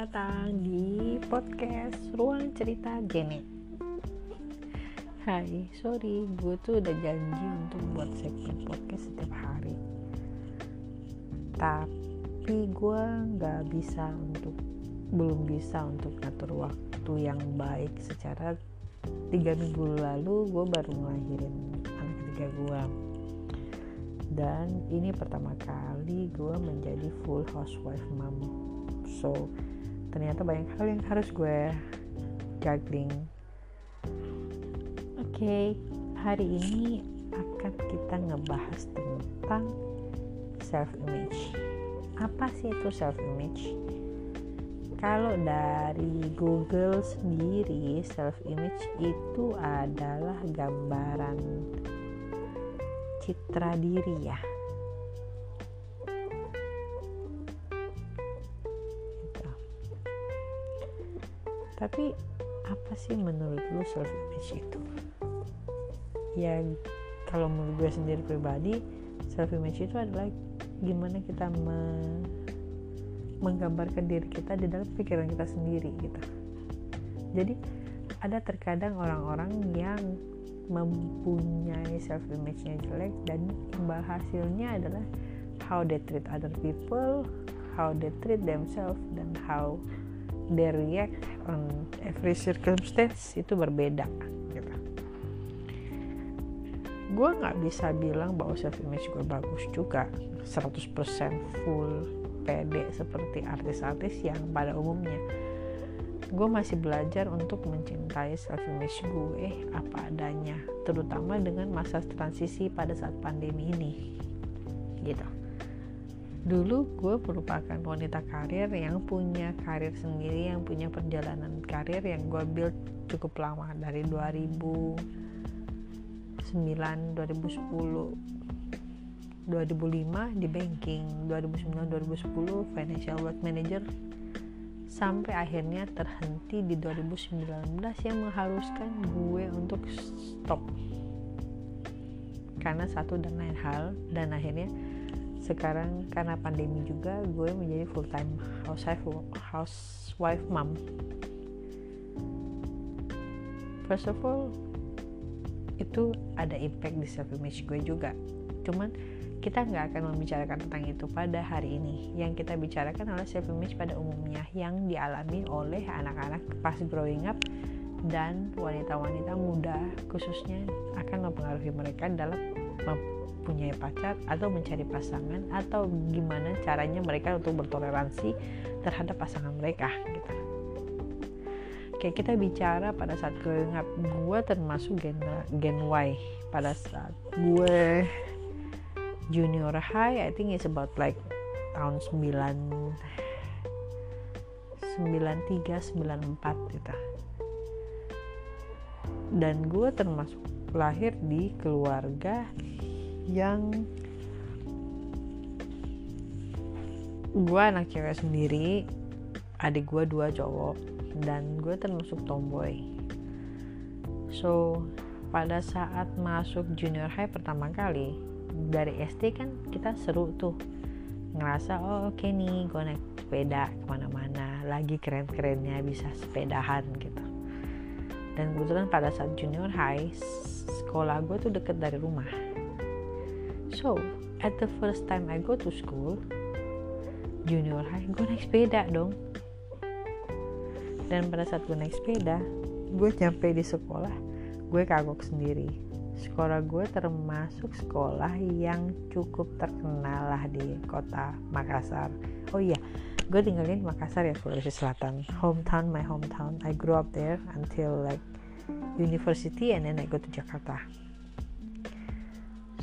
datang di podcast Ruang Cerita Gene. Hai, sorry, gue tuh udah janji untuk buat segmen podcast setiap hari. Tapi gue nggak bisa untuk belum bisa untuk ngatur waktu yang baik secara tiga minggu lalu gue baru ngelahirin anak ketiga gue dan ini pertama kali gue menjadi full housewife mom so ternyata banyak hal yang harus gue juggling. Oke okay, hari ini akan kita ngebahas tentang self image apa sih itu self image kalau dari Google sendiri self image itu adalah gambaran citra diri ya tapi apa sih menurut lu self image itu? Ya kalau menurut gue sendiri pribadi self image itu adalah gimana kita me menggambarkan diri kita di dalam pikiran kita sendiri gitu. Jadi ada terkadang orang-orang yang mempunyai self image-nya jelek dan imbal hasilnya adalah how they treat other people, how they treat themselves dan how they react on every circumstance itu berbeda gitu. Gue nggak bisa bilang bahwa self image gue bagus juga. 100% full pede seperti artis-artis yang pada umumnya. Gue masih belajar untuk mencintai self image gue apa adanya terutama dengan masa transisi pada saat pandemi ini gitu dulu gue merupakan wanita karir yang punya karir sendiri yang punya perjalanan karir yang gue build cukup lama dari 2009 2010 2005 di banking 2009 2010 financial wealth manager sampai akhirnya terhenti di 2019 yang mengharuskan gue untuk stop. Karena satu dan lain hal dan akhirnya sekarang karena pandemi juga gue menjadi full time housewife housewife mom first of all itu ada impact di self image gue juga cuman kita nggak akan membicarakan tentang itu pada hari ini. Yang kita bicarakan adalah self image pada umumnya yang dialami oleh anak-anak pas growing up dan wanita-wanita muda khususnya akan mempengaruhi mereka dalam mempunyai pacar atau mencari pasangan atau gimana caranya mereka untuk bertoleransi terhadap pasangan mereka gitu. Oke kita bicara pada saat growing up gue termasuk gen, gen Y pada saat gue junior high I think it's about like tahun 9 93 94 gitu dan gue termasuk lahir di keluarga yang gue anak cewek sendiri adik gue dua cowok dan gue termasuk tomboy. So pada saat masuk junior high pertama kali dari SD kan kita seru tuh. Ngerasa oh oke okay nih gue naik sepeda ke mana-mana lagi keren-kerennya bisa sepedahan gitu dan kebetulan pada saat junior high sekolah gue tuh deket dari rumah. So at the first time I go to school junior high gue naik sepeda dong. Dan pada saat gue naik sepeda gue nyampe di sekolah gue kagok sendiri. Sekolah gue termasuk sekolah yang cukup terkenal lah di kota Makassar. Oh iya gue tinggalin Makassar ya Sulawesi Selatan. Hometown my hometown. I grew up there until like university and then I go to Jakarta.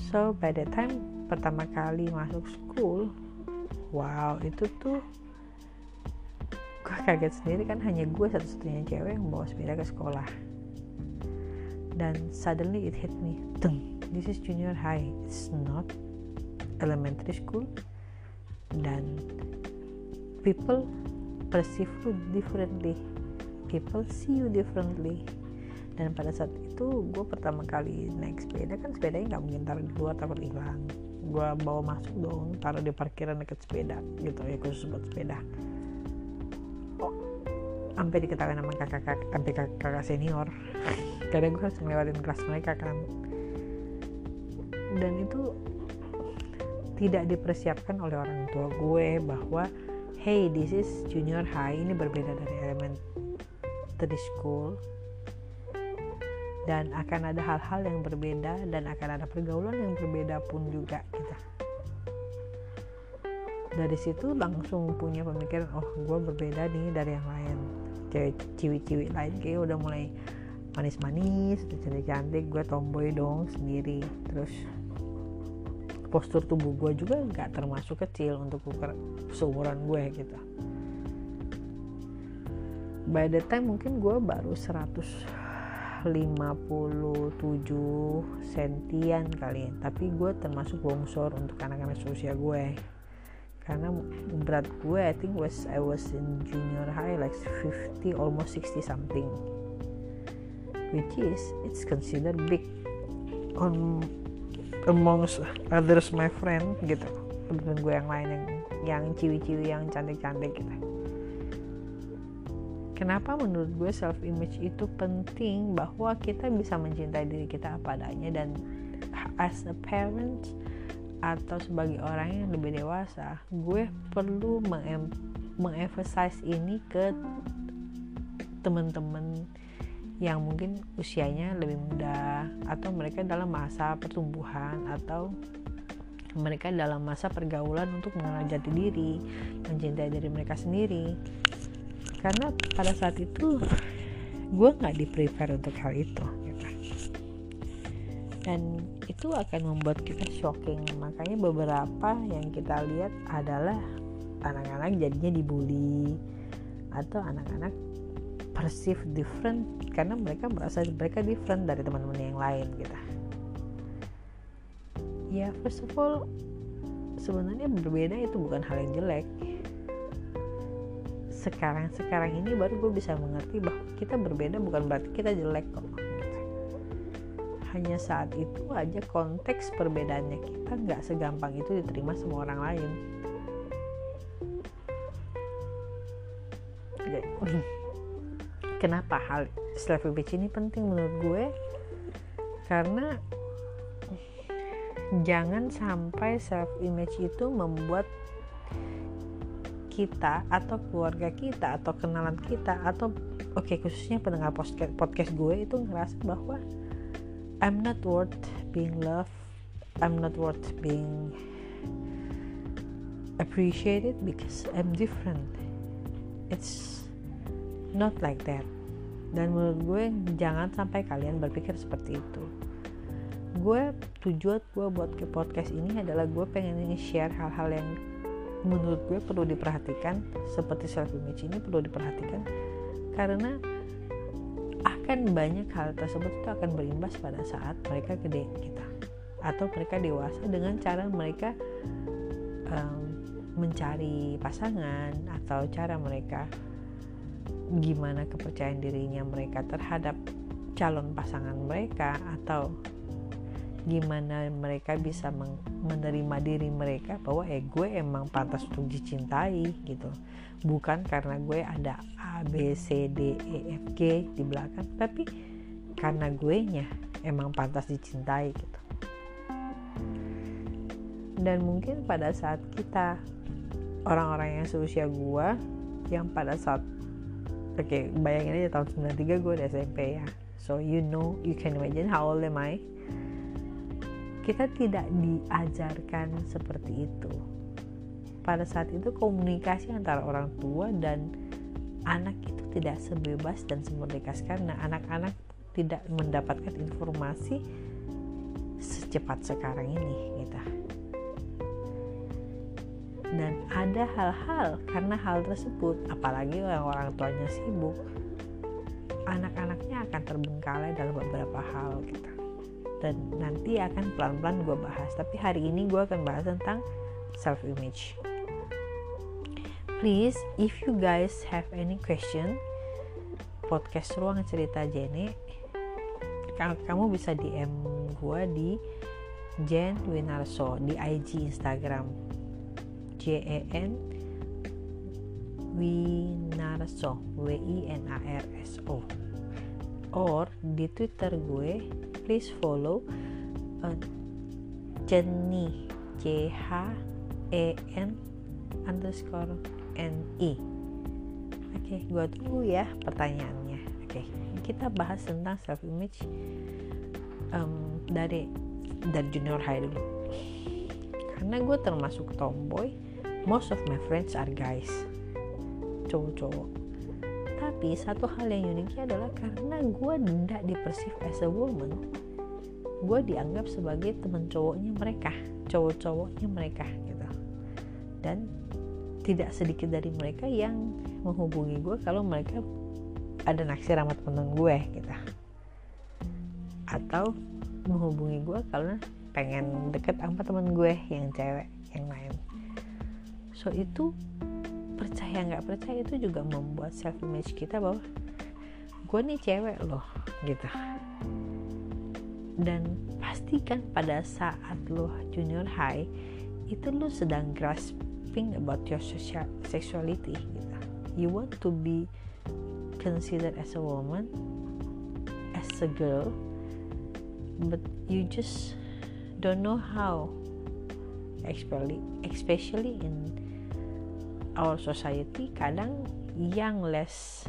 So by the time pertama kali masuk school wow itu tuh gue kaget sendiri kan hanya gue satu-satunya cewek yang bawa sepeda ke sekolah. Dan suddenly it hit me Tung, this is junior high. It's not elementary school. Dan people perceive you differently. People see you differently. Dan pada saat itu gue pertama kali naik sepeda kan sepedanya nggak mungkin taruh di luar takut hilang gue bawa masuk dong taruh di parkiran dekat sepeda gitu ya khusus buat sepeda. Sampai diketahui nama kakak kakak sampai kakak, kakak senior? Karena gue harus ngelewatin kelas mereka kan. Dan itu tidak dipersiapkan oleh orang tua gue bahwa hey this is junior high. Ini berbeda dari elementary school. Dan akan ada hal-hal yang berbeda dan akan ada pergaulan yang berbeda pun juga kita. Dari situ langsung punya pemikiran oh gue berbeda nih dari yang lain. Cewek ciwi-ciwi lain kayak udah mulai manis-manis cantik-cantik gue tomboy dong sendiri. Terus postur tubuh gue juga nggak termasuk kecil untuk ukuran seumuran gue gitu. By the time mungkin gue baru 157 sentian kali ya. Tapi gue termasuk bongsor untuk anak-anak seusia gue karena berat gue I think was I was in junior high like 50 almost 60 something. Which is it's considered big on amongst others my friend gitu. Temen gue yang lain yang yang ciwi-ciwi yang cantik-cantik gitu. Kenapa menurut gue self image itu penting? Bahwa kita bisa mencintai diri kita apa adanya dan as a parent atau sebagai orang yang lebih dewasa gue perlu mengemphasize ini ke teman-teman yang mungkin usianya lebih muda atau mereka dalam masa pertumbuhan atau mereka dalam masa pergaulan untuk mengenal jati diri, mencintai diri mereka sendiri. Karena pada saat itu gue nggak di prepare untuk hal itu. Gitu. Dan itu akan membuat kita shocking. Makanya beberapa yang kita lihat adalah anak-anak jadinya dibully atau anak-anak perceive different karena mereka merasa mereka different dari teman-teman yang lain gitu. Ya first of all sebenarnya berbeda itu bukan hal yang jelek. Sekarang sekarang ini baru gue bisa mengerti bahwa kita berbeda bukan berarti kita jelek kok hanya saat itu aja konteks perbedaannya kita nggak segampang itu diterima semua orang lain kenapa hal self image ini penting menurut gue? Karena jangan sampai self image itu membuat kita atau keluarga kita atau kenalan kita atau oke okay, khususnya pendengar podcast podcast gue itu ngerasa bahwa I'm not worth being loved I'm not worth being appreciated because I'm different. It's not like that. Dan menurut gue jangan sampai kalian berpikir seperti itu. Gue tujuan gue buat ke podcast ini adalah gue pengen share hal-hal yang menurut gue perlu diperhatikan seperti self image ini perlu diperhatikan karena akan banyak hal tersebut itu akan berimbas pada saat mereka gede kita atau mereka dewasa dengan cara mereka um, mencari pasangan atau cara mereka gimana kepercayaan dirinya mereka terhadap calon pasangan mereka atau gimana mereka bisa menerima diri mereka bahwa eh gue emang pantas untuk dicintai gitu. Bukan karena gue ada A B C D E F G di belakang tapi karena gue nya emang pantas dicintai gitu. Dan mungkin pada saat kita orang-orang yang seusia gue yang pada saat oke okay, bayangin aja tahun 93 gue udah SMP ya. So you know you can imagine how old am I? Kita tidak diajarkan seperti itu. Pada saat itu komunikasi antara orang tua dan anak itu tidak sebebas dan semerdeka. Karena anak-anak tidak mendapatkan informasi secepat sekarang ini gitu dan ada hal-hal karena hal tersebut apalagi yang orang tuanya sibuk anak-anaknya akan terbengkalai dalam beberapa hal gitu. Dan nanti akan pelan-pelan gue bahas. Tapi hari ini gue akan bahas tentang self image please if you guys have any question podcast ruang cerita Jene kamu bisa DM gue di Jen Winarso di IG Instagram J E N Winarso W I N A R S O. Or di Twitter gue please follow uh, Jenny C H E N underscore N I. Oke okay, gue tunggu ya pertanyaannya. Oke okay, kita bahas tentang self image um, dari dari junior high dulu. Karena gue termasuk tomboy most of my friends are guys. Cowok-cowok. Tapi satu hal yang uniknya adalah karena gue tidak dipersif as a woman gue dianggap sebagai teman cowoknya mereka cowok-cowoknya mereka gitu. Dan tidak sedikit dari mereka yang menghubungi gue kalau mereka ada naksir sama temen gue gitu. Atau menghubungi gue karena pengen deket sama temen gue yang cewek yang lain so itu percaya nggak percaya itu juga membuat self image kita bahwa gue nih cewek loh gitu. Dan pastikan pada saat lo junior high itu lo sedang grasping about your social sexuality gitu. You want to be considered as a woman as a girl but you just don't know how especially especially in our society kadang yang less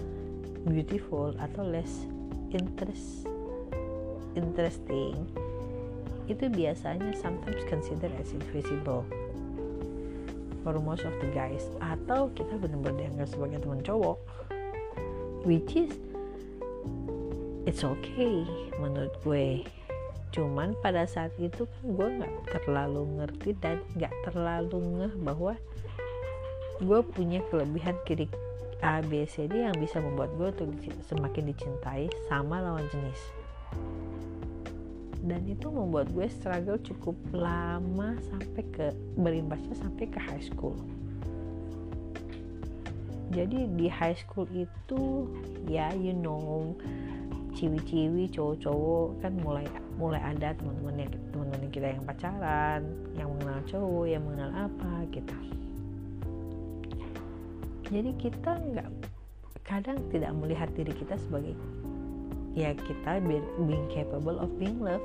beautiful atau less interest interesting itu biasanya sometimes considered as invisible for most of the guys. Atau kita benar-benar dianggap sebagai teman cowok which is it's okay menurut gue. Cuman pada saat itu kan gue nggak terlalu ngerti dan nggak terlalu ngeh bahwa gue punya kelebihan kiri A B C D yang bisa membuat gue untuk semakin dicintai sama lawan jenis. Dan itu membuat gue struggle cukup lama sampai ke berimbasnya sampai ke high school. Jadi di high school itu ya you know ciwi-ciwi cowok-cowok kan mulai mulai ada teman-teman teman-teman kita yang pacaran yang mengenal cowok yang mengenal apa gitu jadi kita nggak kadang tidak melihat diri kita sebagai ya kita being capable of being loved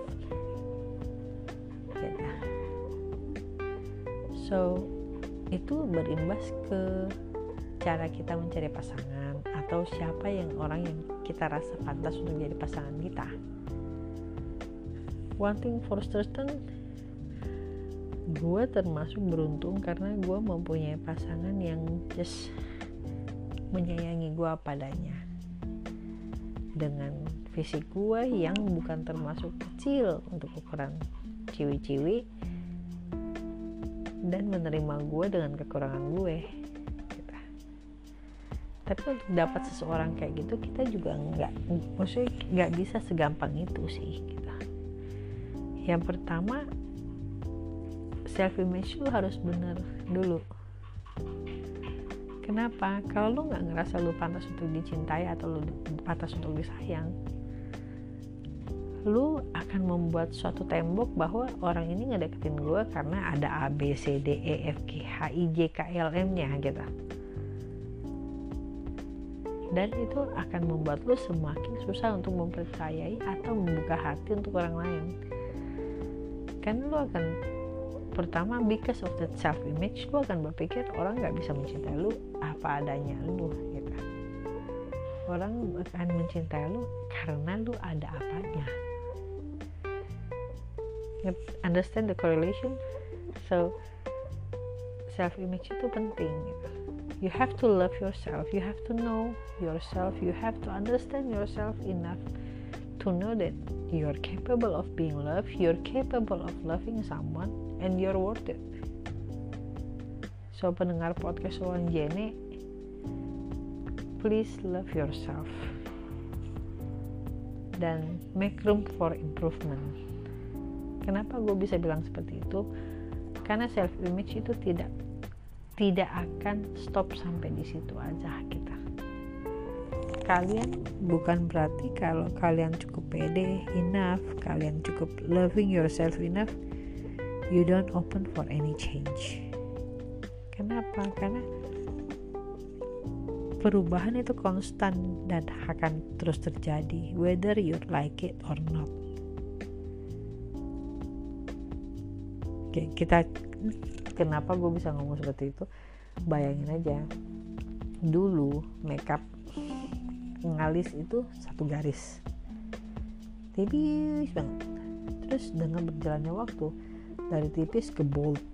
gitu. so itu berimbas ke cara kita mencari pasangan atau siapa yang orang yang kita rasa pantas untuk jadi pasangan kita one thing for certain gue termasuk beruntung karena gue mempunyai pasangan yang just menyayangi gue padanya. Dengan fisik gue yang bukan termasuk kecil untuk ukuran ciwi-ciwi dan menerima gue dengan kekurangan gue tapi untuk dapat seseorang kayak gitu kita juga nggak maksudnya nggak bisa segampang itu sih gitu. yang pertama self image lu harus bener dulu kenapa? Kalau lu nggak ngerasa lu pantas untuk dicintai atau lu pantas untuk disayang lu akan membuat suatu tembok bahwa orang ini ngedeketin gue karena ada A B C D E F G H I J K L M nya gitu. Dan itu akan membuat lo semakin susah untuk mempercayai atau membuka hati untuk orang lain. Kan lo akan pertama because of the self image lo akan berpikir orang nggak bisa mencintai lo apa adanya lo gitu. Orang akan mencintai lo karena lo ada apanya. Understand the correlation? So self image itu penting gitu. You have to love yourself. You have to know yourself. You have to understand yourself enough to know that you're capable of being loved. You're capable of loving someone and you're worth it. So pendengar podcast Wan Jene please love yourself. Dan make room for improvement. Kenapa gue bisa bilang seperti itu? Karena self image itu tidak tidak akan stop sampai di situ aja kita. Kalian bukan berarti kalau kalian cukup pede enough kalian cukup loving yourself enough you don't open for any change. Kenapa? Karena perubahan itu konstan dan akan terus terjadi whether you like it or not. Oke kita kenapa gue bisa ngomong seperti itu? Bayangin aja dulu makeup ngalis itu satu garis. Tipis banget. Terus dengan berjalannya waktu dari tipis ke bold.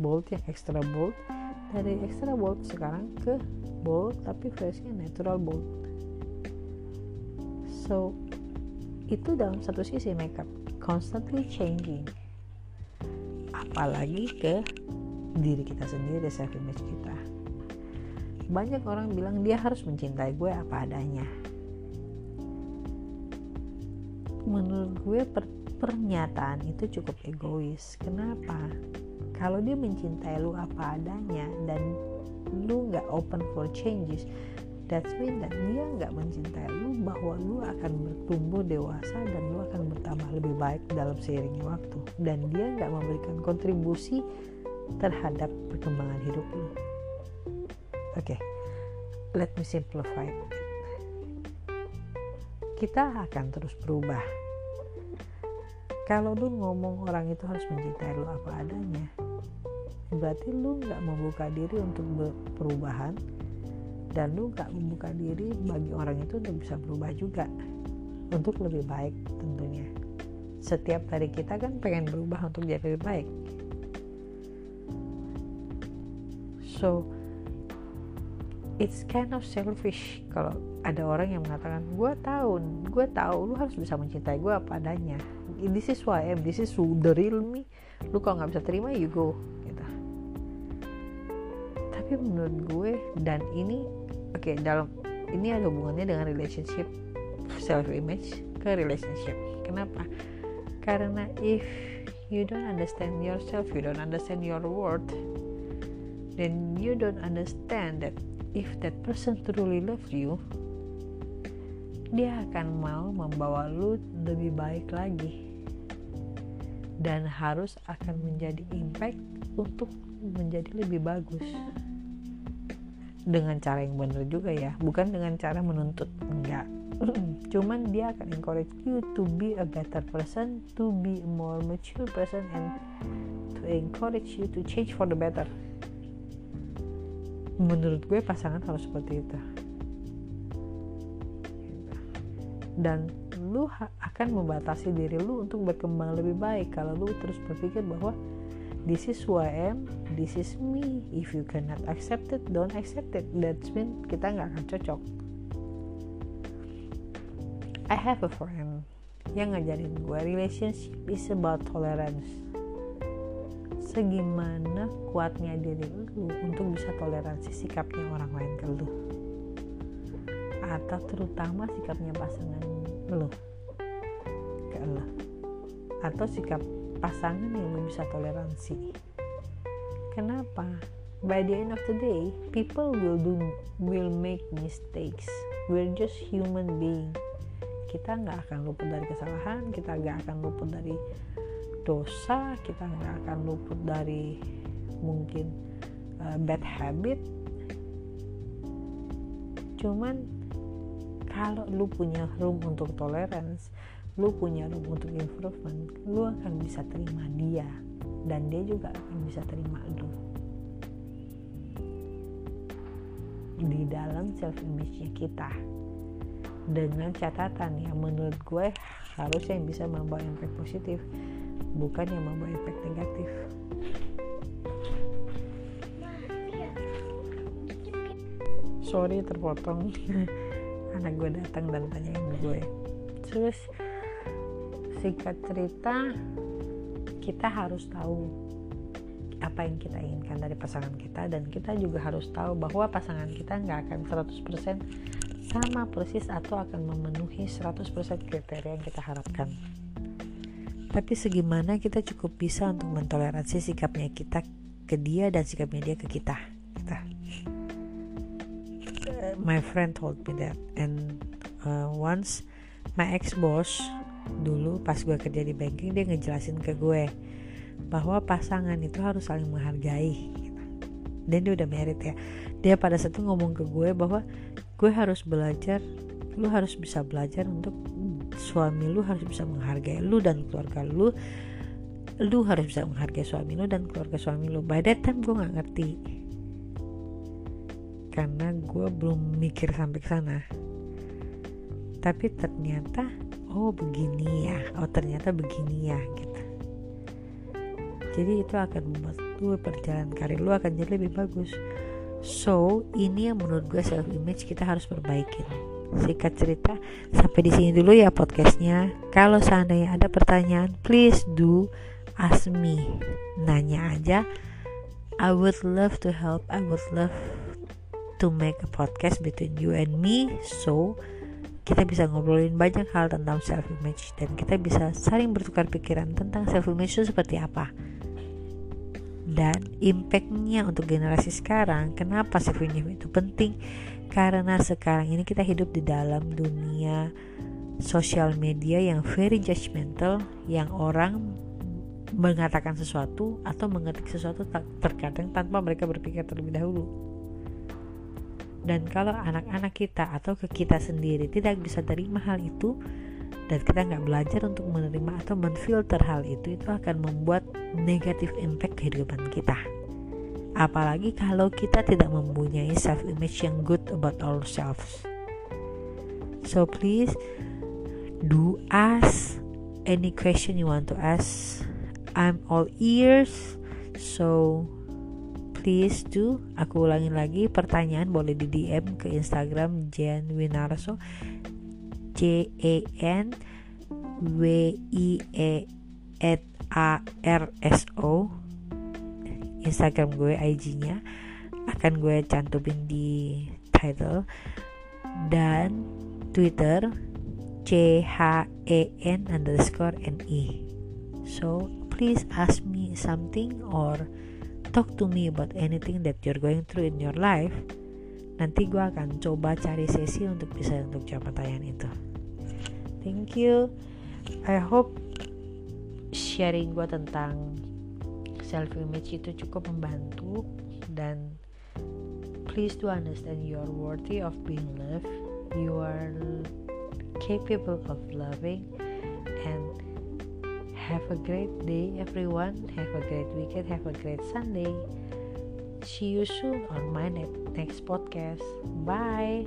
Bold yang extra bold. Dari extra bold sekarang ke bold tapi versinya natural bold. So itu dalam satu sisi makeup. Constantly changing. Apalagi ke diri kita sendiri self image kita. Banyak orang bilang dia harus mencintai gue apa adanya. Menurut gue per pernyataan itu cukup egois. Kenapa? Kalau dia mencintai lu apa adanya dan lu nggak open for changes that's mean that dia nggak mencintai lu bahwa lu akan bertumbuh dewasa dan lu akan bertambah lebih baik dalam seiringnya waktu. Dan dia nggak memberikan kontribusi terhadap perkembangan hidup lu. Oke okay, let me simplify it. Kita akan terus berubah kalau lu ngomong orang itu harus mencintai lu apa adanya berarti lu nggak membuka diri untuk perubahan dan lu nggak membuka diri bagi orang itu untuk bisa berubah juga untuk lebih baik tentunya. Setiap dari kita kan pengen berubah untuk jadi lebih baik. So it's kind of selfish kalau ada orang yang mengatakan gue tahu gue tahu lu harus bisa mencintai gue apa adanya this is who I am this is the real me. Lu kalau nggak bisa terima you go tapi menurut gue dan ini oke okay, dalam ini ada hubungannya dengan relationship self image ke relationship. Kenapa? Karena if you don't understand yourself you don't understand your worth then you don't understand that if that person truly love you dia akan mau membawa lu lebih baik lagi dan harus akan menjadi impact untuk menjadi lebih bagus. Dengan cara yang benar juga ya bukan dengan cara menuntut enggak. Cuman dia akan encourage you to be a better person to be a more mature person and to encourage you to change for the better. Menurut gue pasangan harus seperti itu. Dan lu akan membatasi diri lu untuk berkembang lebih baik. Kalau lu terus berpikir bahwa this is who I am this is me. If you cannot accept it don't accept it. That's mean kita nggak akan cocok. I have a friend yang ngajarin gue relationship is about tolerance. Segimana kuatnya diri lu untuk bisa toleransi sikapnya orang lain ke lu. Atau terutama sikapnya pasangan lu ke lu atau sikap pasangan yang bisa toleransi. Kenapa? By the end of the day people will do will make mistakes. We're just human being. Kita nggak akan luput dari kesalahan kita nggak akan luput dari dosa kita nggak akan luput dari mungkin uh, bad habit. Cuman kalau lu punya room untuk tolerance lu punya room untuk improvement lu akan bisa terima dia. Dan dia juga akan bisa terima lu. Di dalam self image nya kita. Dengan catatan yang menurut gue harusnya yang bisa membawa impact positif bukan yang membawa impact negatif. Sorry terpotong anak gue datang dan tanyain gue. Terus singkat cerita kita harus tahu apa yang kita inginkan dari pasangan kita dan kita juga harus tahu bahwa pasangan kita nggak akan 100% sama persis atau akan memenuhi 100% kriteria yang kita harapkan. Tapi segimana kita cukup bisa untuk mentoleransi sikapnya kita ke dia dan sikapnya dia ke kita my friend told me that. And uh, once my ex boss dulu pas gue kerja di banking dia ngejelasin ke gue bahwa pasangan itu harus saling menghargai gitu. dan dia udah merit ya. Dia pada saat itu ngomong ke gue bahwa gue harus belajar lu harus bisa belajar untuk suami lu harus bisa menghargai lu dan keluarga lu. Lu harus bisa menghargai suami lu dan keluarga suami lu. By that time gue nggak ngerti karena gue belum mikir sampai ke sana. Tapi ternyata oh begini ya. Oh ternyata begini ya gitu. Jadi itu akan membuat lu perjalanan karir lu akan jadi lebih bagus. So ini yang menurut gue self image kita harus perbaikin. Singkat cerita sampai di sini dulu ya podcastnya. Kalau seandainya ada pertanyaan please do ask me. Nanya aja. I would love to help. I would love to make a podcast between you and me. So kita bisa ngobrolin banyak hal tentang self image dan kita bisa saling bertukar pikiran tentang self image itu seperti apa. Dan impactnya untuk generasi sekarang kenapa self image itu penting? Karena sekarang ini kita hidup di dalam dunia sosial media yang very judgmental yang orang mengatakan sesuatu atau mengetik sesuatu terkadang tanpa mereka berpikir terlebih dahulu dan kalau anak-anak kita atau ke kita sendiri tidak bisa terima hal itu dan kita nggak belajar untuk menerima atau menfilter hal itu itu akan membuat negatif impact kehidupan kita. Apalagi kalau kita tidak mempunyai self image yang good about ourselves. So please do ask any question you want to ask. I'm all ears so please do aku ulangin lagi pertanyaan boleh di DM ke Instagram Jen Winarso. J E N W I E at A R S O. Instagram gue IG-nya akan gue cantumin di title. Dan Twitter C H E N underscore N I. So please ask me something or talk to me about anything that you're going through in your life nanti gue akan coba cari sesi untuk bisa untuk jawab pertanyaan itu. Thank you. I hope sharing gue tentang self image itu cukup membantu dan please do understand you are worthy of being loved. You are capable of loving and Have a great day, everyone. Have a great weekend. Have a great Sunday. See you soon on my next podcast. Bye.